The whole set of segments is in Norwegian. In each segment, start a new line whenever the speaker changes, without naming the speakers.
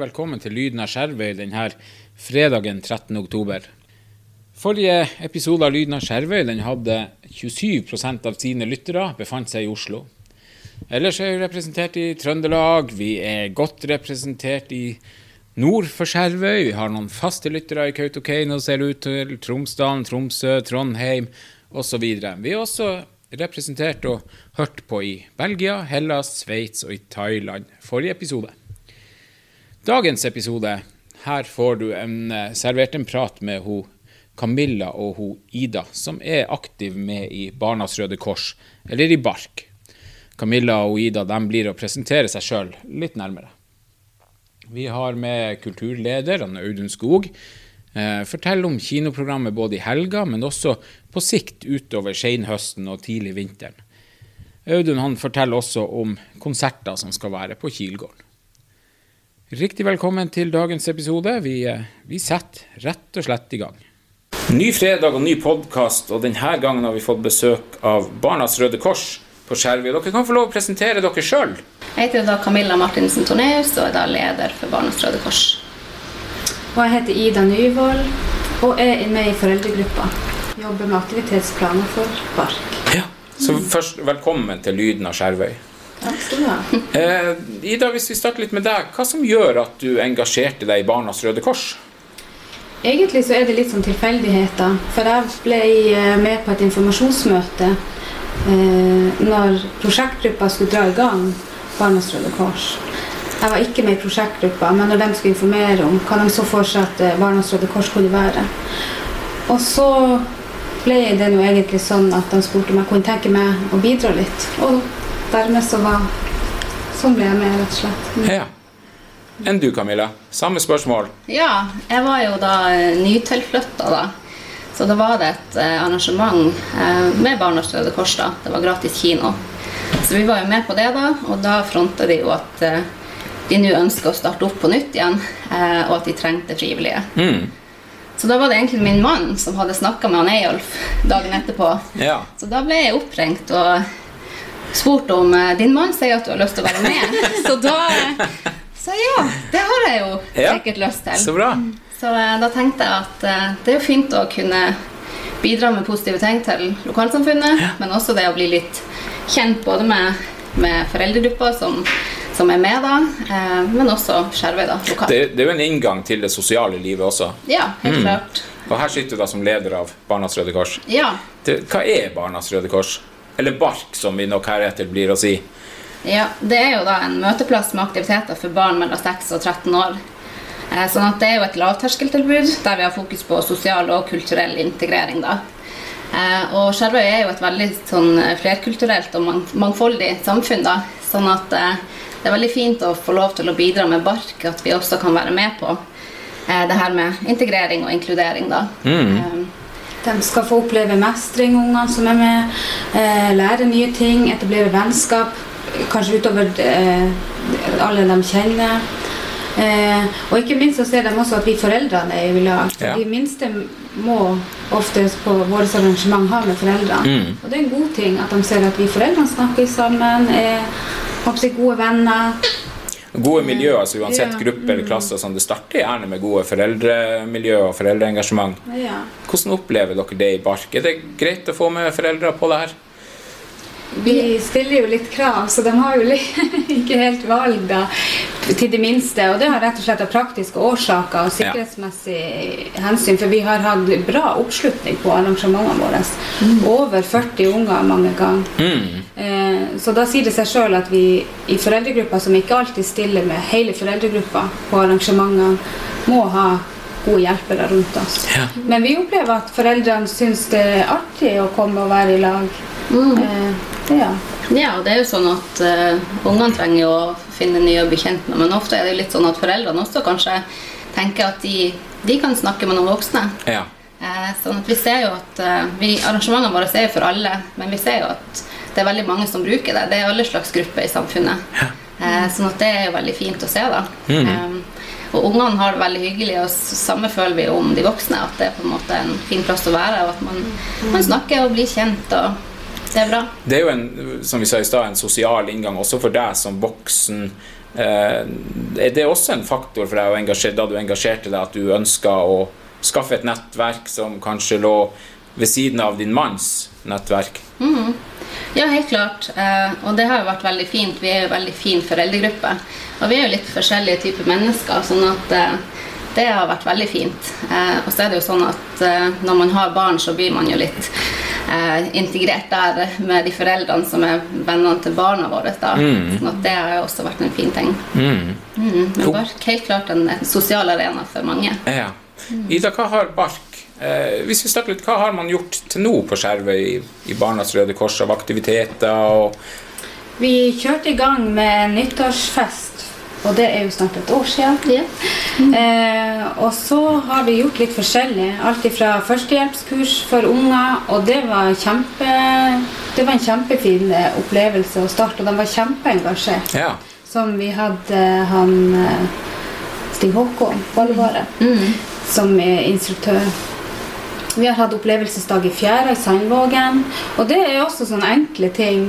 velkommen til Lyden av Skjervøy denne fredagen 13. oktober. Forrige episode av Lyden av Skjervøy hadde 27% av sine lyttere befant seg i Oslo. Ellers er vi representert i Trøndelag, vi er godt representert i nord for Skjervøy. Vi har noen faste lyttere i Kautokeino, ser det ut til, Tromsdalen, Tromsø, Trondheim osv. Vi er også representert og hørt på i Belgia, Hellas, Sveits og i Thailand. Forrige episode. Dagens episode, her får du en, eh, servert en prat med ho Camilla og ho Ida, som er aktiv med i Barnas Røde Kors, eller i BARK. Camilla og Ida de blir å presentere seg sjøl litt nærmere. Vi har med kulturleder Audun Skog. Eh, Fortell om kinoprogrammet både i helga, men også på sikt utover senhøsten og tidlig vinteren. Audun han forteller også om konserter som skal være på Kilgården. Riktig velkommen til dagens episode. Vi, eh, vi setter rett og slett i gang. Ny fredag og ny podkast, og denne gangen har vi fått besøk av Barnas Røde Kors på Skjervøy. Dere kan få lov å presentere dere sjøl.
Jeg heter da Camilla Martinsen Torneus og er da leder for Barnas Røde Kors.
Og jeg heter Ida Nyvold og er med i foreldregruppa. Jobber med aktivitetsplaner for BARK.
Ja. Så først, velkommen til Lyden av Skjervøy.
Takk skal du ha.
Eh, Ida, hvis vi starter litt med deg. Hva som gjør at du engasjerte deg i Barnas Røde Kors?
Egentlig så er det litt sånn tilfeldigheter. For jeg ble eh, med på et informasjonsmøte eh, når prosjektgruppa skulle dra i gang Barnas Røde Kors. Jeg var ikke med i prosjektgruppa, men når de skulle informere om hva de så for seg at eh, Barnas Røde Kors kunne være. Og så ble det nå egentlig sånn at de spurte om jeg kunne tenke meg å bidra litt. Og dermed så var Sånn ble jeg med, rett og slett. Mm.
Ja. Enn du, Camilla? Samme spørsmål.
Ja, jeg var jo da eh, nytilflytta da. Så da var det et eh, arrangement eh, med Barnas Røde Kors. da. Det var gratis kino. Så vi var jo med på det, da. Og da fronta de jo at de nå ønsker å starte opp på nytt igjen, eh, og at de trengte frivillige.
Mm.
Så da var det egentlig min mann som hadde snakka med han Eyolf dagen etterpå.
Ja.
Så da ble jeg oppringt og spurt om eh, Din mann sier at du har lyst til å være med. Så da eh, Så ja, det har jeg jo
Ja.
sikkert lyst til.
Så bra.
Så eh, da tenkte jeg at det er jo fint å kunne bidra med positive ting til lokalsamfunnet, men også det å bli litt kjent både med, med foreldregrupper som, som er med, da, eh, men også Skjervøy, da, lokalt.
Det, det er jo en inngang til det sosiale livet også.
Ja, helt
Mm.
klart.
Og her sitter du da som leder av Barnas Røde Kors.
Ja.
Det, hva er Barnas Røde Kors? Eller BARK, som vi nok heretter blir å si.
Ja, Det er jo da en møteplass med aktiviteter for barn mellom 6 og 13 år. Eh, Sånn at Det er jo et lavterskeltilbud der vi har fokus på sosial og kulturell integrering. da. Eh, Og Skjervøy er jo et veldig sånn eh, flerkulturelt og mangfoldig samfunn. da. Sånn at det er veldig fint å få lov til å bidra med BARK, at vi også kan være med på det her med integrering og inkludering. da. Eh,
De skal få oppleve mestring, ungene som er med. Eh, lære nye ting, etablere vennskap. Kanskje utover eh, alle de kjenner. Eh, og ikke minst så ser de også at vi foreldrene er i lag.
Ja.
De minste må ofte på våre arrangement ha med foreldrene.
Mm.
Og det er en god ting at de ser at vi foreldrene snakker sammen, er håper gode venner.
Gode miljø, altså uansett gruppe eller klasse. Sånn, det starter gjerne med gode foreldremiljø og foreldreengasjement. Hvordan opplever dere det i BARK? Er det greit å få med foreldre på det her?
Vi stiller jo litt krav, så de har jo ikke helt valg da, til de minste. Og det har rett og slett av praktiske årsaker og sikkerhetsmessig hensyn. For vi har hatt bra oppslutning på arrangementene våre. Over 40 unger mange ganger.
Mm.
Eh, så da sier det seg sjøl at vi i foreldregruppa, som ikke alltid stiller med hele foreldregruppa på arrangementene, må ha gode hjelpere rundt oss.
Ja.
Men vi opplever at foreldrene syns det er artig å komme og være i lag. Eh, ja.
Ja, og det er jo sånn at uh, ungene trenger jo å finne nye å bli kjent med, men ofte er det jo litt sånn at foreldrene også kanskje tenker at de, de kan snakke med noen voksne.
Ja.
Eh, sånn at vi ser jo at uh, vi, Arrangementene våre er jo for alle, men vi ser jo at det er veldig mange som bruker det. Det er alle slags grupper i samfunnet. Eh, sånn at det er jo veldig fint å se, da. Eh, og ungene har det veldig hyggelig, og samme føler vi om de voksne. At det er på en måte en fin plass å være, og at man, man snakker og blir kjent. og det er bra.
Det er jo en, som vi sa i stad, en sosial inngang også for deg som voksen Eh, er det også en faktor for deg da du engasjerte deg, at du ønska å skaffe et nettverk som kanskje lå ved siden av din manns nettverk?
Mm. Ja, helt klart. Eh, og det har jo vært veldig fint. Vi er jo veldig fin foreldregruppe. Og vi er jo litt forskjellige typer mennesker, sånn at eh, det har vært veldig fint. Eh, og så er det jo sånn at når man har barn, så blir man jo litt eh, integrert der med de foreldrene som er vennene til barna våre. Da. Mm. Sånn at det har jo også vært en fin ting. Mm. Mm. Men Bark helt klart en, en sosial arena for mange.
Ja. Ida, hva har Bark Eh, hvis vi snakker litt, Hva har man gjort til nå på Skjervøy i, i Barnas Røde Kors av aktiviteter? og
vi kjørte i gang med nyttårsfest, og det er jo snart et år siden. Ja. Mm. Eh, og så har vi gjort litt forskjellig. Alt fra førstehjelpskurs for unger, og det var, kjempe, det var en kjempefin eh, opplevelse å starte, og de var kjempeengasjert. Ja. Som vi hadde han eh, Stig Håkon Bollevare mm. som er instruktør. Vi har hatt opplevelsesdag i Fjæra i Sandvågen. Og det er også sånne enkle ting.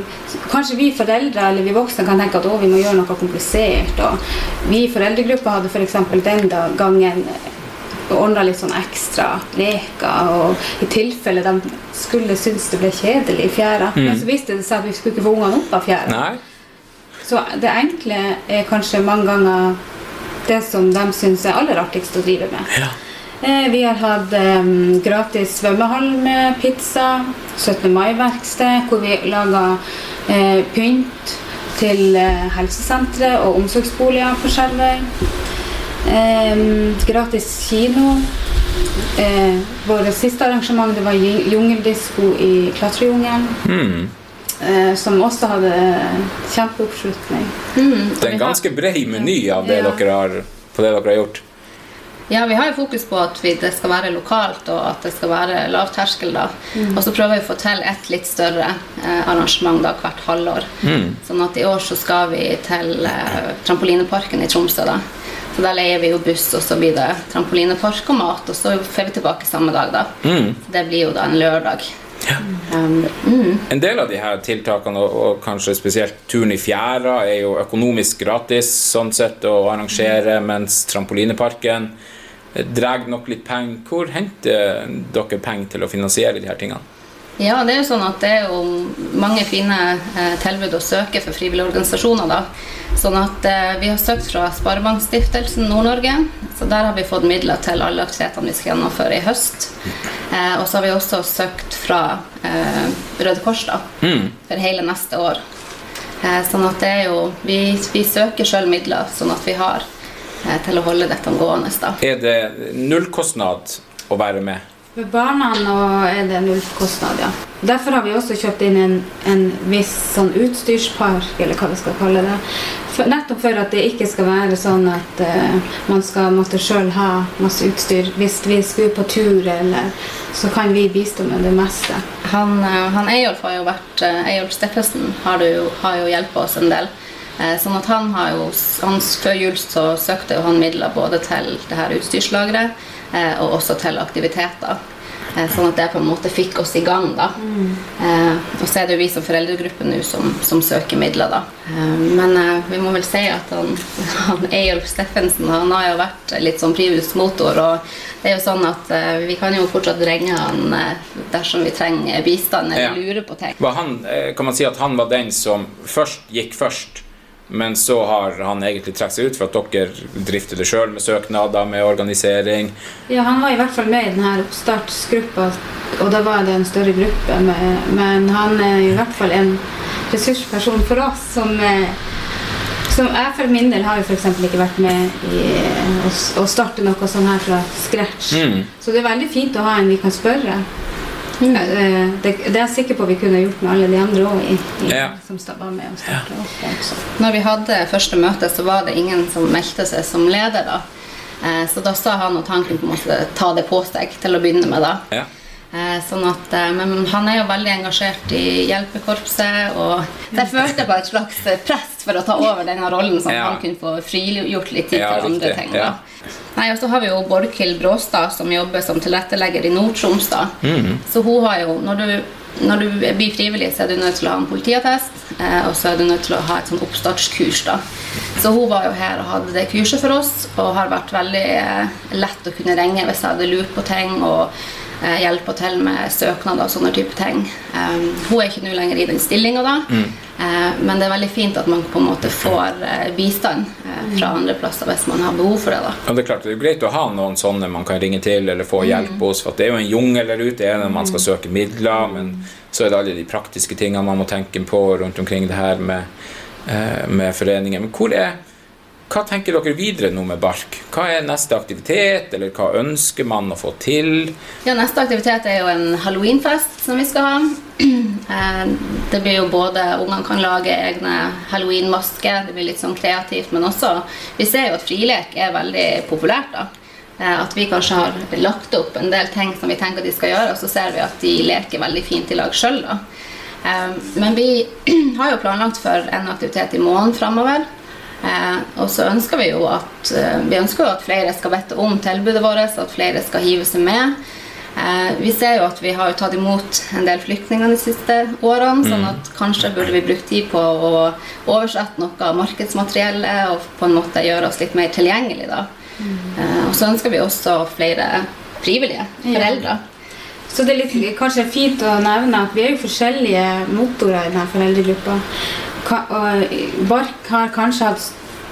Kanskje vi foreldre eller vi voksne kan tenke at å, vi må gjøre noe komplisert. Og vi i foreldregruppa hadde f.eks. den gangen ordna litt sånn ekstra leker. Og i tilfelle de skulle synes det ble kjedelig i fjæra. Mm. Men så viste det seg at vi skulle ikke få ungene opp av fjæra. Nei. Så det enkle er kanskje mange ganger det som de syns er aller artigst å drive med. Ja. Eh, vi har hatt um, gratis svømmehall med pizza. 17. mai-verksted hvor vi lager uh, pynt til uh, helsesentre og omsorgsboliger på Skjervøy. Um, gratis kino. Uh, Vårt siste arrangement det var jungeldisko i Klatrejungelen. Mm. Uh, som også hadde kjempeoppslutning. Mm.
Det er en ganske bred meny av det ja. dere har, på det dere har gjort.
Ja, vi har jo fokus på at vi, det skal være lokalt, og at det skal være lavterskel. da. Mm. Og så prøver vi å få til et litt større eh, arrangement da, hvert halvår. Mm. Sånn at i år så skal vi til eh, trampolineparken i Tromsø. da. Så Da leier vi jo buss, og så blir det trampolinepark og mat, og så får vi tilbake samme dag. da. Mm. Det blir jo da en lørdag. Ja.
Um, mm. En del av de her tiltakene, og, og, kanskje spesielt turen i fjæra, er jo økonomisk gratis sånn sett å arrangere, mens trampolineparken drar nok litt penger. Hvor henter dere penger til å finansiere de her tingene?
Ja, det er jo sånn at det er jo mange fine eh, tilbud å søke for frivillige organisasjoner. da. Sånn at eh, Vi har søkt fra Sparebankstiftelsen Nord-Norge. så Der har vi fått midler til alle aktivitetene vi skal gjennomføre i høst. Eh, og så har vi også søkt fra eh, Røde Kors da, mm. for hele neste år. Eh, sånn at det er jo Vi, vi søker sjøl midler, sånn at vi har Eh, til å holde dette gående. Da.
Er det nullkostnad å være med?
For barna er det nullkostnad, ja. Derfor har vi også kjøpt inn en, en viss sånn utstyrspark, eller hva vi skal kalle det. For, nettopp for at det ikke skal være sånn at uh, man skal måtte sjøl ha masse utstyr. Hvis vi skulle på tur, eller, så kan vi bistå med det meste.
Han, uh, han Eyolf har jo vært Eyolf Steffesen har, jo, har jo hjulpet oss en del. Eh, sånn at han har jo, hans, Før jul så søkte han midler både til det her utstyrslageret eh, og også til aktiviteter. Eh, sånn at det på en måte fikk oss i gang. da. Mm. og så er det jo vi som foreldregruppe nå som, som, søker midler, da. men vi må vel si at han, han Eyolf Steffensen han har jo vært litt sånn privusmotor. og det er jo sånn at Vi kan jo fortsatt ringe han dersom vi trenger bistand eller ja. lurer på ting.
Han, kan man si at han var den som først gikk først? Men så har han egentlig trukket seg ut for at dere drifter det sjøl med søknader, med organisering.
Ja, han var i hvert fall med i denne oppstartsgruppa, og da var det en større gruppe. Men han er i hvert fall en ressursperson for oss som, som jeg for min del har jo f.eks. ikke vært med i å, starte noe sånn her fra scratch. Mm. Så det er veldig fint å ha en vi kan spørre. Mm. Det, det, er jeg sikker på vi kunne gjort med alle de andre òg ja. som var med og starta opp.
Når vi hadde første møte, så var det ingen som meldte seg som leder. da. Eh, så da sa han at han kunne på en måte ta det på seg til å begynne med. da. Ja. Eh, sånn at, men han er jo veldig engasjert i hjelpekorpset, og jeg følte på et slags press for å ta over denne rollen, så ja. han kunne få frigjort litt tid til andre ting. da. Nei, og så har vi jo Borghild Bråstad, som jobber som tilrettelegger i Nord-Troms. Mm. Så hun har jo Når du når du blir frivillig, så er du nødt til å ha en politiattest, eh, og så er du nødt til å ha et sånn oppstartskurs. da. Så hun var jo her og hadde det kurset for oss, og har vært veldig eh, lett å kunne ringe hvis jeg hadde lurt på ting. og eh, hjelpe til med søknader og sånne type ting. Um, hun er ikke nå lenger i den stillinga, da, eh, men det er veldig fint at man på en måte får eh, bistand eh, fra andre plasser hvis man har behov for det. da.
Ja, Det er klart, det er greit å ha noen sånne man kan ringe til eller få hjelp hos. for Det er jo en jungel der ute. Det er når man skal søke midler, men så er det alle de praktiske tingene man må tenke på rundt omkring det her med, eh, med foreninger. Men hvor er, hva tenker dere videre nå med Bark? Hva er neste aktivitet, eller hva ønsker man å få til?
Ja, Neste aktivitet er jo en halloweenfest som vi skal ha. Eh, Det blir jo både Ungene kan lage egne halloweenmasker, det blir litt sånn kreativt, men også Vi ser jo at frilek er veldig populært. da. Eh, At vi kanskje har lagt opp en del ting som vi tenker de skal gjøre, og så ser vi at de leker veldig fint i lag sjøl. Men vi har jo planlagt for en aktivitet i måneden framover. Eh, og så ønsker vi jo at eh, Vi ønsker jo at flere skal vite om tilbudet vårt, at flere skal hive seg med. Eh, vi ser jo at vi har jo tatt imot en del flyktninger de siste årene, sånn at kanskje burde vi brukt tid på å oversette noe av markedsmateriellet og på en måte gjøre oss litt mer tilgjengelig da. Eh, og så ønsker vi også flere frivillige foreldre.
Så det er litt, kanskje fint å nevne at vi er jo forskjellige motorer i denne foreldregruppa. Bark har kanskje hatt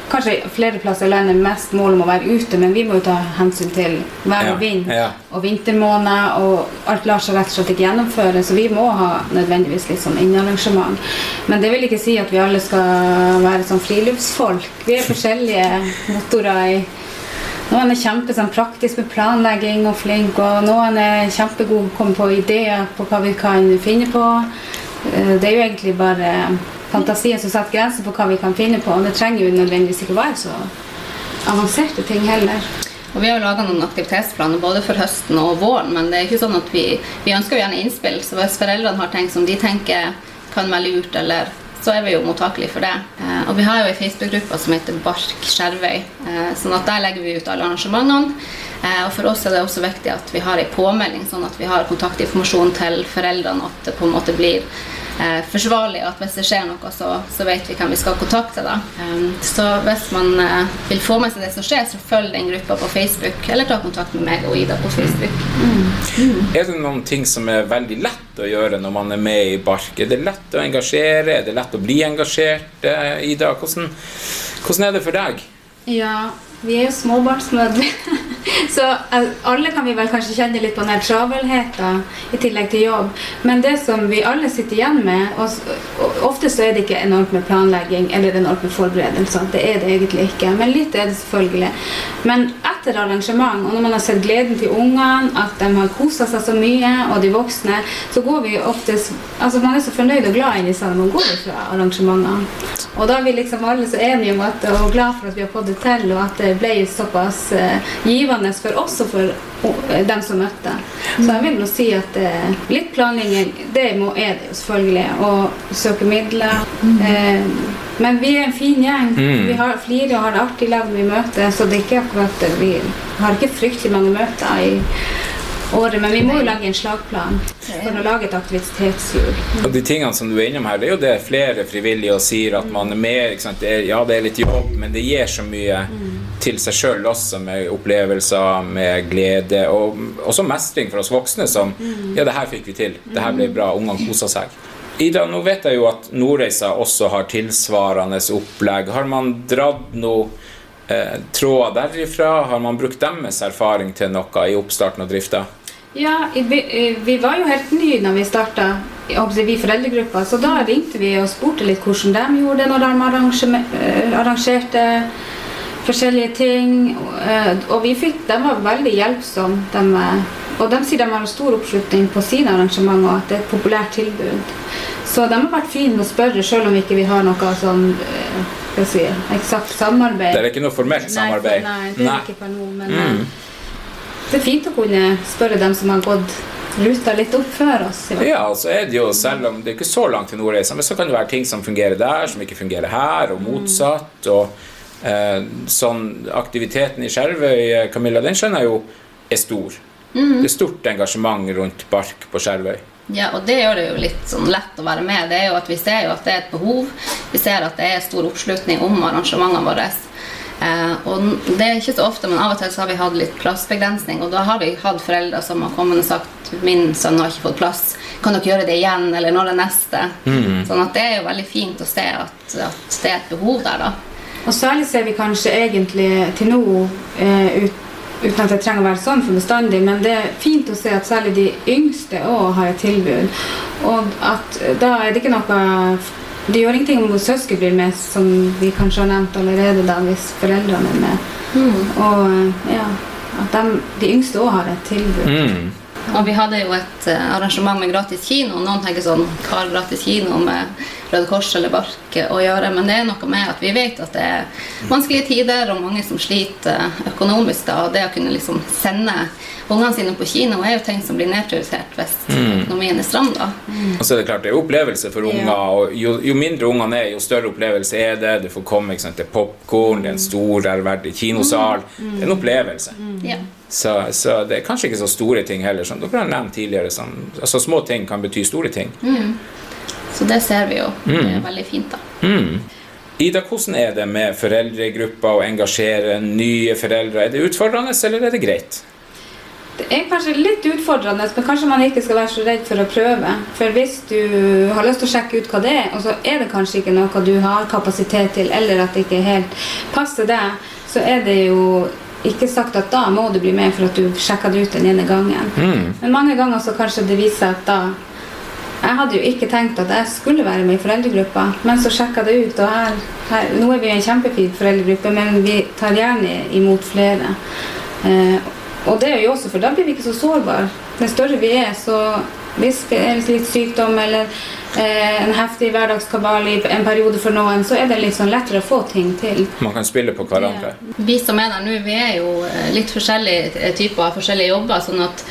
kanskje flere plasser i landet mest mål om å være ute, men vi må jo ta hensyn til vær og vind
ja.
og vintermåned, og alt lar seg rett og slett ikke gjennomføre, så vi må ha nødvendigvis litt sånn innarrangement. Men det vil ikke si at vi alle skal være sånn friluftsfolk. Vi er forskjellige motorer i noen er kjempe sånn, praktisk med planlegging og flink, og noen er kjempegode komme på ideer på hva vi kan finne på. Eh, Det er jo egentlig bare fantasien som setter grenser på hva vi kan finne på, og det trenger jo nødvendigvis ikke være så avanserte ting heller.
Og Vi har jo laga noen aktivitetsplaner både for høsten og våren, men det er ikke sånn at vi, vi ønsker jo gjerne innspill. Så hvis foreldrene har ting som de tenker kan være lurt, eller så er vi jo mottakelige for det. Eh, og vi har jo ei Facebook-gruppe som heter Bark Skjervøy, eh, sånn at der legger vi ut alle arrangementene. Eh, og for oss er det også viktig at vi har ei påmelding, sånn at vi har kontaktinformasjon til foreldrene, at det på en måte blir eh, forsvarlig, og at hvis det skjer noe, så, så vet vi hvem vi skal kontakte. da. Um, så hvis man eh, vil få med seg det som skjer, så følg den gruppa på Facebook, eller ta kontakt med meg og Ida på Facebook.
Er det noen ting som er veldig lett å gjøre når man er med i Bark? Er det lett å engasjere? Er det lett å bli engasjert? eh, Ida, hvordan, hvordan er det for deg?
Ja, vi er jo småbarnsmødre. Så eh, alle kan vi vel kanskje kjenne litt på den travelheten i tillegg til jobb. Men det som vi alle sitter igjen med, og, ofte så er det ikke enormt med planlegging eller enormt med forberedelser. Det er det egentlig ikke. Men litt er det selvfølgelig. Men etter arrangement, og når man har sett gleden til ungene, at de har kosa seg så mye, og de voksne, så går vi oftest Altså man er så fornøyd og glad inni seg når man går fra arrangementene. Og da er vi liksom alle så enige om at, og glad for at vi har fått det til, og at det ble såpass uh, givende for oss og for eh, dem som møtte. Så jeg vil nå si at eh, litt planlegging, det må, er det jo selvfølgelig. Og søke midler. Eh, men vi er en fin gjeng.
Mm.
Vi har flirer og har det artig lag vi møter, så det er ikke akkurat Vi har ikke fryktelig mange møter i året, men vi må jo lage en slagplan for å lage et aktivitetshjul.
Og de tingene som du er innom her, det er jo det flere frivillige og sier at man er med. Ikke sant? Det er, ja, det er litt jobb, men det gir så mye til seg sjøl også, med opplevelser, med glede, og også mestring for oss voksne som Ja, det her fikk vi til. Det her ble bra. Ungene kosa seg. Ida, nå vet jeg jo at Nordreisa også har tilsvarende opplegg. Har man dratt noe eh, tråder derifra? Har man brukt deres erfaring til noe i oppstarten og drifta?
Ja, vi, eh, vi var jo helt nye når vi starta, vi foreldregruppa, så da ringte vi og spurte litt hvordan de gjorde det når de eh, arrangerte forskjellige ting. eh, Og vi fikk, de var veldig hjelpsomme. De, eh, og de sier de har stor oppslutning på sine arrangementer, og at det er et populært tilbud. Så de har vært fine å spørre, selv om ikke vi har noe sånn eh, si, eksakt samarbeid.
Det er ikke noe formelt samarbeid?
Nei, nei, det er
Nei.
ikke per nå, men
Mm.
det er fint å kunne spørre dem som har gått ruta litt opp før oss.
Ja, så er det jo, selv om det er ikke så langt til Nordreisa, men så kan det være ting som fungerer der, som ikke fungerer her, og motsatt. Og sånn aktiviteten i Skjervøy, eh, Camilla, den skjønner jeg jo er stor. Det er stort engasjement rundt Bark på Skjervøy.
Ja, og det gjør det jo litt sånn lett å være med. Det er jo at Vi ser jo at det er et behov. Vi ser at det er stor oppslutning om arrangementene våre. Eh, og det er ikke så ofte, men av og til så har vi hatt litt plassbegrensning. Og da har vi hatt foreldre som har kommet og sagt min sønn har ikke fått plass. Kan dere gjøre det igjen, eller når er neste? Sånn at det er jo veldig fint å se at, at det er et behov der, da.
Og særlig ser vi kanskje egentlig til nå, eh, ut, uten at det trenger å være sånn for bestandig, men det er fint å se at særlig de yngste òg har et tilbud. Og at da er det ikke noe Det gjør ingenting om søsken blir med, som vi kanskje har nevnt allerede, da, hvis foreldrene er med. Og eh, ja, at de, de yngste òg har et tilbud.
Mm.
Og vi hadde jo et eh, arrangement med gratis kino. Noen tenker sånn Hva har gratis kino med Røde Kors eller Bark å gjøre? Men det er noe med at vi vet at det er vanskelige tider og mange som sliter økonomisk. da, Og det å kunne liksom sende ungene sine på kino er jo ting som blir nedprioritert hvis økonomien er stram. da.
Og så er det klart, det er opplevelse for unger, og jo, jo mindre ungene er, jo større opplevelse er det. Du får komme sant, til popkorn, det er en stor, ærverdig kinosal. Det er en opplevelse.
Ja.
Så, så det er kanskje ikke så store ting heller, som dere har nevnt tidligere. Som, altså Små ting kan bety store ting.
Så det ser vi jo. Det er veldig fint, da.
Mm. Ida, hvordan er det med foreldregrupper å engasjere nye foreldre? Er det utfordrende, eller er det greit?
Det er kanskje litt utfordrende, men kanskje man ikke skal være så redd for å prøve. For hvis du har lyst til å sjekke ut hva det er, og så er det kanskje ikke noe du har kapasitet til, eller at det ikke helt passer deg, så er det jo ikke sagt at da må du bli med for at du sjekka det ut den ene gangen. Men mange ganger så kanskje det viser seg at da Jeg hadde jo ikke tenkt at jeg skulle være med i foreldregruppa, men så sjekka det ut, og her, her Nå er vi en kjempefin foreldregruppe, men vi tar gjerne imot flere. Eh, og det er jo også, for da blir vi ikke så sårbare. Den større vi er, så hvis det er litt sykdom eller en heftig hverdagskabal i en periode for noen, så er det litt sånn lettere å få ting til.
Man kan spille på hverandre.
Vi som er der nå, vi er jo eh, litt forskjellige typer av forskjellige jobber. sånn at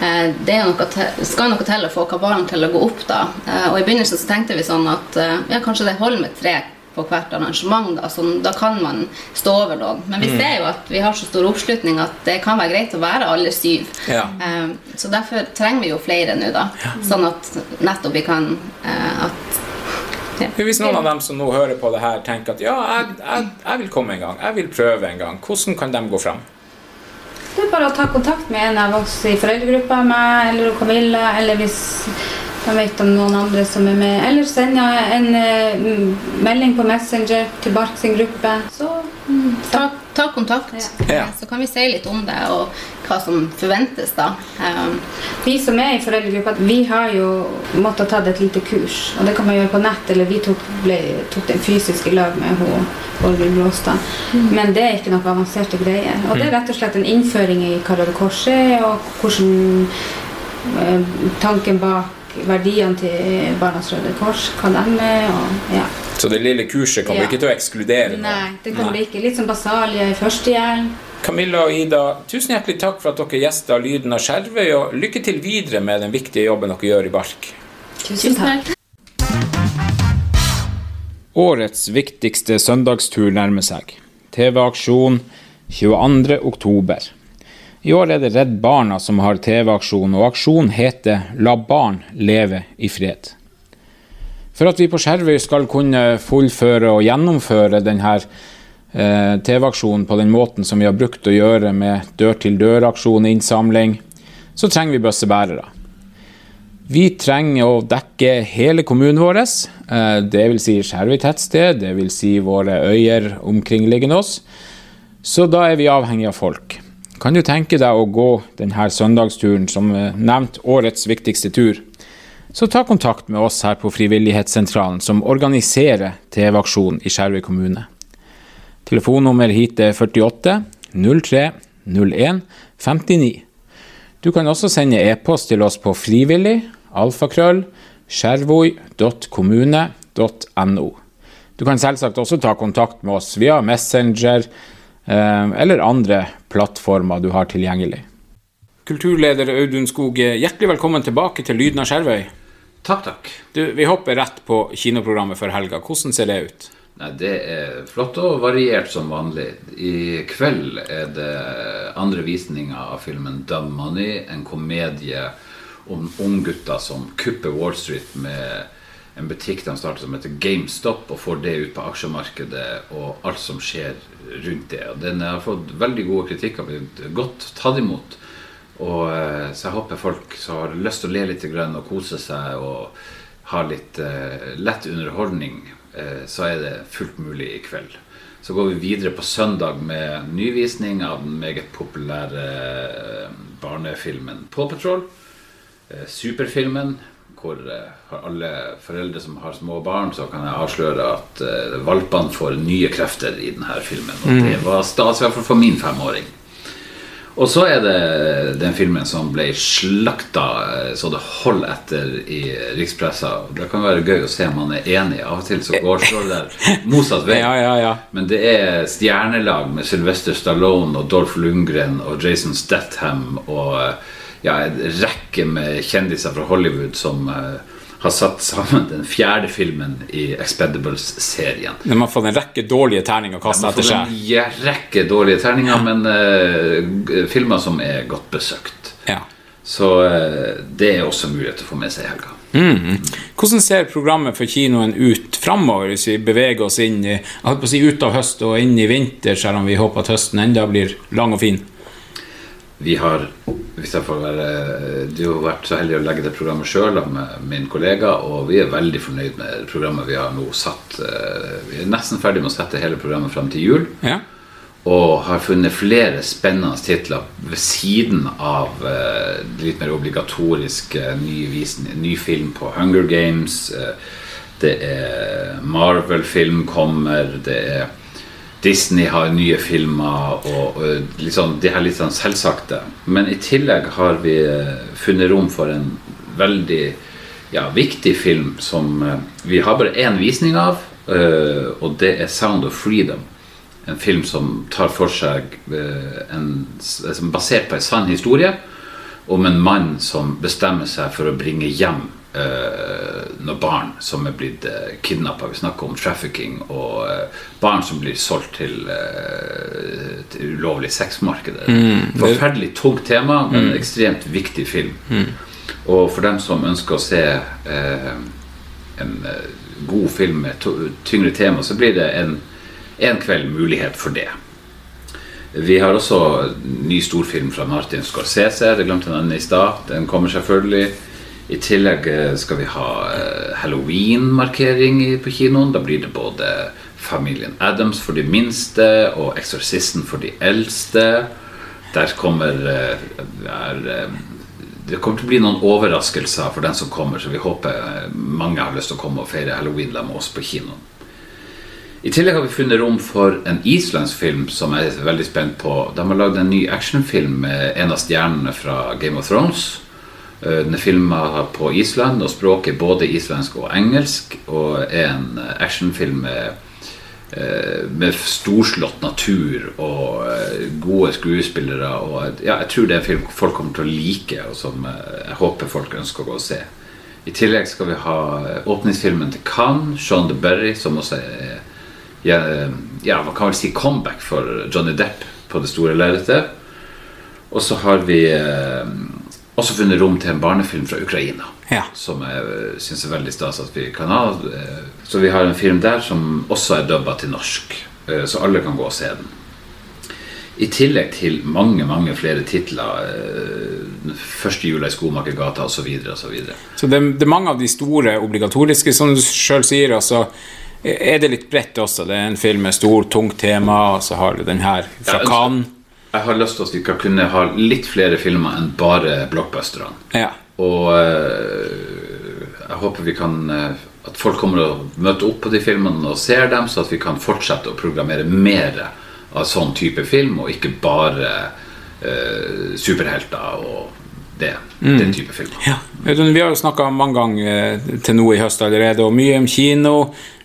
eh, det er noe til, skal noe til å få kabalen til å gå opp. da. Eh, og I begynnelsen så tenkte vi sånn at eh, ja, kanskje det holder med tre på hvert arrangement. Da, sånn, da kan man stå over noen. Men vi ser jo at vi har så stor oppslutning at det kan være greit å være alle syv.
Ja.
Eh, så derfor trenger vi jo flere nå, da. Sånn at nettopp vi kan eh, at ja.
Hvis noen av dem som nå hører på det her, tenker at ja, jeg, jeg, jeg vil komme en gang, jeg vil prøve en gang, hvordan kan de gå fram?
Det er bare å ta kontakt med en av oss i foreldregruppa, meg eller Camilla, eller hvis de vet om noen andre som er med. Eller sende en eh, melding på Messenger til Bark sin gruppe. Så
ta, ta kontakt,
Ja.
Så kan vi si litt om det og hva som forventes. da. Um,
vi som er i foreldregruppa, vi har jo måttet ta et lite kurs. Og det kan man gjøre på nett, eller vi tok, ble, tok den fysiske lag med Borghild Blåstad. Men det er ikke noe avanserte greier. Og det er rett og slett en innføring i hva Røde Kors er, og hvordan eh, tanken bak verdiene til Barnas Røde Kors, hva de er, og ja.
Så det lille kurset kommer
Ja.
ikke til å ekskludere noen?
Nei, det kommer det ikke. Litt som basalje i førstehjelm.
Camilla og Ida, tusen hjertelig takk for at dere gjester Lyden av Skjervøy, og lykke til videre med den viktige jobben dere gjør i Bark.
Tusen takk.
Årets viktigste søndagstur nærmer seg. TV-aksjon 22. oktober. I år er det Redd Barna som har TV-aksjon, og aksjonen heter La barn leve i fred. For at vi på Skjervøy skal kunne fullføre og gjennomføre denne eh, TV-aksjonen på den måten som vi har brukt å gjøre med dør-til-dør-aksjon innsamling, så trenger vi bøssebærere. Vi trenger å dekke hele kommunen vår, dvs. det vil si Skjervøy tettsted, vil si våre øyer omkringliggende oss. Så da er vi avhengig av folk. Kan du tenke deg å gå denne søndagsturen som eh, nevnt årets viktigste tur? Så ta kontakt med oss her på Frivillighetssentralen, som organiserer TV-aksjonen i Skjervøy kommune. Telefonnummer hit er 48 03 01 59. Du kan også sende e-post til oss på frivillig, alfakrøll, skjervoi.kommune.no. Du kan selvsagt også ta kontakt med oss via Messenger eh, eller andre plattformer du har tilgjengelig. Kulturleder Audun Skog, hjertelig velkommen tilbake til Lyden av Skjervøy.
Takk, takk.
Du, vi hopper rett på kinoprogrammet for helga. Hvordan ser det ut?
Nei, det er flott og variert som vanlig. I kveld er det andre visninger av filmen 'Dumb Money', en komedie om unggutter som kupper Wall Street med en butikk de starter som heter GameStop, og får det ut på aksjemarkedet og alt som skjer rundt det. Den har fått veldig gode kritikker, blitt godt tatt imot. Og, eh, så jeg håper folk som har lyst til å le litt grann og kose seg og ha litt uh, lett underholdning, uh, så er det fullt mulig i kveld. Så går vi videre på søndag med nyvisning av den meget populære barnefilmen Paw Patrol. Superfilmen hvor for alle foreldre som har små barn, så kan jeg avsløre at valpene får nye krefter i denne filmen. Og det var stas, i hvert fall for min femåring. Og så er det den filmen som ble slakta eh, så det holder etter i rikspressa. Det kan være gøy å se om man er enig. Av og til så går står det der motsatt vei.
Ja, ja, ja.
Men det er stjernelag med Sylvester Stallone og Dolph Lundgren og Jason Statham og ja, en rekke med kjendiser fra Hollywood som eh, har satt sammen den fjerde filmen i Expendables-serien.
De har fått en rekke dårlige terninger kasta
Man
etter
får
seg.
en rekke dårlige terninger, men uh, filmer som er godt besøkt.
Ja.
Så uh, det er også mulighet til å få med seg i helga.
Hvordan ser programmet for kinoen ut framover, hvis vi beveger oss inn i, si ut av høst og inn i vinter, selv om vi håper at høsten enda blir lang og fin?
Vi har, hvis jeg får være Du har vært så heldig å legge det programmet sjøl med min kollega, og vi er veldig fornøyd med programmet vi har nå satt. eh, Vi er nesten ferdig med å sette hele programmet fram til jul.
Ja.
Og har funnet flere spennende titler ved siden av det litt mer obligatorisk eh, ny, visen, ny film på Hunger Games. eh, det er Marvel-film kommer. Det er Disney har nye filmer og, og liksom, de her litt sånn selvsagte. Men i tillegg har vi eh, funnet rom for en veldig ja, viktig film som eh, vi har bare én visning av, eh, og det er 'Sound of Freedom'. En film som tar for seg en, som er basert på en sann historie om en mann som bestemmer seg for å bringe hjem noen barn som er blitt uh, kidnappa. Vi snakker om trafficking og eh, barn som blir solgt til, eh, til ulovlig sexmarkedet. Forferdelig tungt tema, men en ekstremt viktig film. Og for dem som ønsker å se eh, en eh, god film med tyngre tema, så blir det en, en kveld mulighet for det. Vi har også ny storfilm fra Martin Scorsese. Det glemte jeg å nevne i stad. Den kommer selvfølgelig. I tillegg eh, skal vi ha eh, halloween-markering på kinoen. Da blir det både Familien Adams for de minste og Exorcisten for de eldste. Der kommer eh, er, eh, Det kommer til å bli noen overraskelser for den som kommer, så vi håper mange har lyst til å komme og feire halloween med oss på kinoen. I tillegg har vi funnet rom for en islandsk film som jeg er veldig spent på. De har lagd en ny actionfilm med en av stjernene fra Game of Thrones. Eh, Den er filma på Island, og språket er både islandsk og engelsk. Og er en eh, actionfilm med, eh, med storslått natur og gode skuespillere. Og ja, jeg tror det er en film folk kommer til å like, og som jeg håper folk ønsker å gå og se. I tillegg skal vi ha åpningsfilmen til Cannes, Sean de Berry, som også er ja, ja, man kan vel si comeback for Johnny Depp på det store lerretet. Og så har vi også funnet rom til en barnefilm fra Ukraina.
Ja.
Som jeg syns er veldig stas at vi kan ha. Eh, Så vi har en film der som også er dubba til norsk. eh, Så alle kan gå og se den. I tillegg til mange mange flere titler. eh, Første jula i Skomakergata osv. og
Så det, det er mange av de store obligatoriske, som du sjøl sier. altså er det litt bredt også. Det er en film med stort, tungt tema, og så har du den her fra
Ja,
Cannes.
Jeg har lyst til at vi skal kunne ha litt flere filmer enn bare blockbusterne.
Ja.
Og eh, jeg håper vi kan eh, At folk kommer og møter opp på de filmene og ser dem, så at vi kan fortsette å programmere mer av sånn type film, og ikke bare uh, superhelter og det, den type filmer.
Ja. Vi har jo snakka mange ganger til nå i høst allerede, og mye om kino.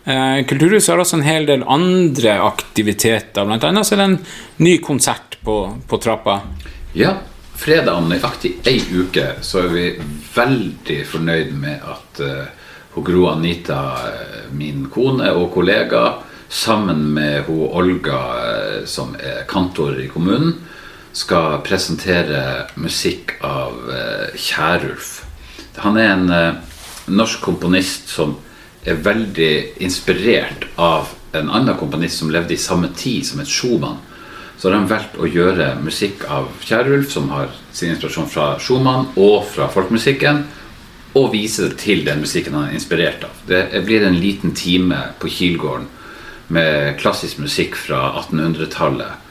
Eh, Kulturhuset har også en hel del andre aktiviteter. Annet så er det en ny konsert på, på trappa.
Ja, fredag om nøyaktig ei uke så er vi veldig fornøyd med at uh, Gro Anita, eh, min kone og kollega, sammen med hun Olga, som er kantor i kommunen, skal presentere musikk av uh, Kjærulf. Han er en uh, norsk komponist som er veldig inspirert av en annen komponist som levde i samme tid, som het Schumann. Så har han valgt å gjøre musikk av Kjærulf, som har sin inspirasjon fra Schumann og fra folkemusikken, og vise det til den musikken han er inspirert av. Det blir en liten time på Kilgården med klassisk musikk fra 1800-tallet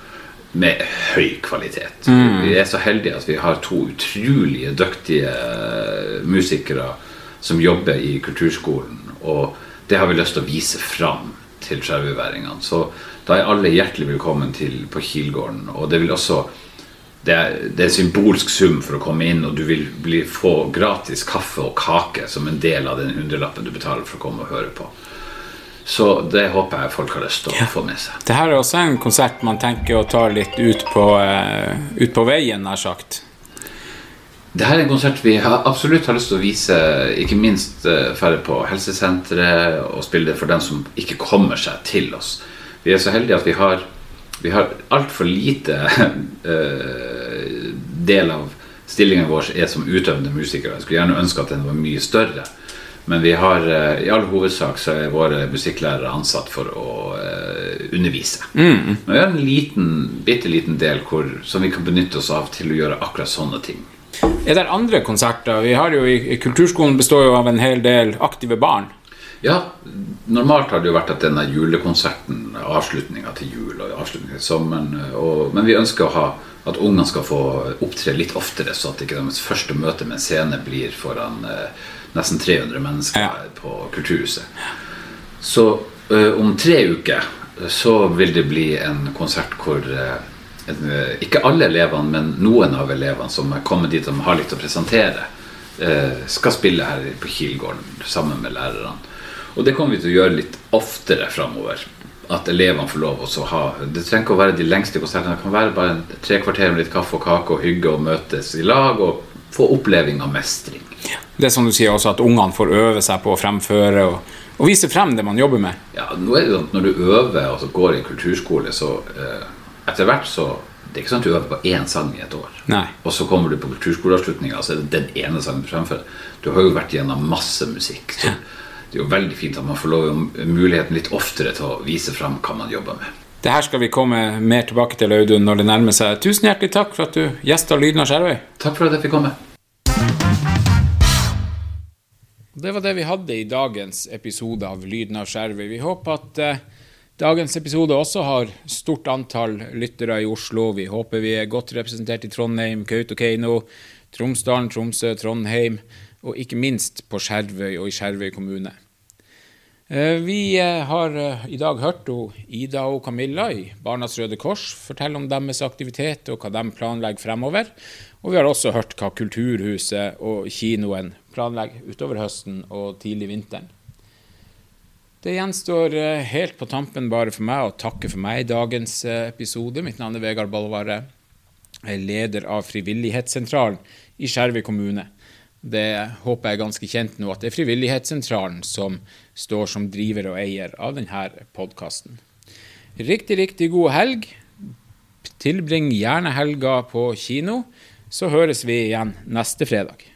med høy kvalitet.
Mm.
Vi er så heldige at vi har to utrolig dyktige musikere som jobber i kulturskolen, og det har vi lyst til å vise fram til skjerveværingene. Så da er alle hjertelig velkommen til på Kilgården. Og det vil også det er, det er en symbolsk sum for å komme inn, og du vil bli, få gratis kaffe og kake som en del av den hundrelappen du betaler for å komme og høre på. Så det håper jeg folk har lyst til å få med seg.
Det her er også en konsert man tenker å ta litt ut på, uh, ut på veien, nær sagt.
Det her er en konsert vi har absolutt har lyst til å vise, ikke minst ferdig færre på helsesenteret, og spille det for dem som ikke kommer seg til oss. Vi er så heldige at vi har, vi har altfor lite uh, del av stillingen vår er som utøvende musikere. Jeg skulle gjerne ønske at den var mye større. Men vi har, uh, i all hovedsak så er våre musikklærere ansatt for å undervise.
Mm.
Men vi har en liten, bitte liten del hvor, som vi kan benytte oss av til å gjøre akkurat sånne ting.
Er det andre konserter? Vi har jo i, Kulturskolen består jo av en hel del aktive barn.
Ja, normalt har det jo vært at denne julekonserten, avslutninga til jul og avslutninga til sommeren og, Men vi ønsker å ha at ungene skal få opptre litt oftere, så at ikke deres første møte med en scene blir foran eh, nesten 300 mennesker
Ja.
på Kulturhuset. Så eh, om tre uker så vil det bli en konsert hvor eh, ikke alle elevene, men noen av elevene som er kommet dit og har litt å presentere, eh, skal spille her på Kilgården sammen med lærerne. Og det kommer vi til å gjøre litt oftere framover. At elevene får lov å ha Det trenger ikke å være de lengste konsertene. Det kan være bare tre kvarter med litt kaffe og kake og hygge og møtes i lag og få oppleving av mestring.
Det er som du sier også at ungene får øve seg på å fremføre og, og vise frem det man jobber med.
Ja, nå er det sånn at Når du øver og altså går i kulturskole, så eh, etter hvert så Det er ikke sånn at du øver på én sang i et år.
Nei.
Og så kommer du på kulturskoleavslutninga, så er det den ene sangen du fremfører. Du har jo vært gjennom masse musikk. Så det er jo veldig fint at man får lov muligheten litt oftere til å vise fram hva man jobber med.
Det her skal vi komme mer tilbake til, Audun, når det nærmer seg. Tusen hjertelig takk for at du gjesta Lyden av Skjervøy.
Takk for at jeg fikk komme.
Det var det vi hadde i dagens episode av Lyden av Skjervøy. Vi håper at eh, dagens episode også har stort antall lyttere i Oslo. Vi håper vi er godt representert i Trondheim, Kautokeino, Tromsdalen, Tromsø, Trondheim og ikke minst på Skjervøy og i Skjervøy kommune. Eh, Vi eh, har eh, i dag hørt Ida og Camilla i Barnas Røde Kors fortelle om deres aktivitet og hva de planlegger fremover. Og vi har også hørt hva Kulturhuset og kinoen planlegger utover høsten og tidlig vinteren. Det gjenstår eh, helt på tampen bare for meg å takke for meg i dagens eh, episode. Mitt navn er Vegard Ballvare. Jeg er leder av Frivillighetssentralen i Skjervøy kommune. Det håper jeg er ganske kjent nå, at det er Frivillighetssentralen som står som driver og eier av denne podkasten. Riktig, riktig god helg. Tilbring gjerne helga på kino, så høres vi igjen neste fredag.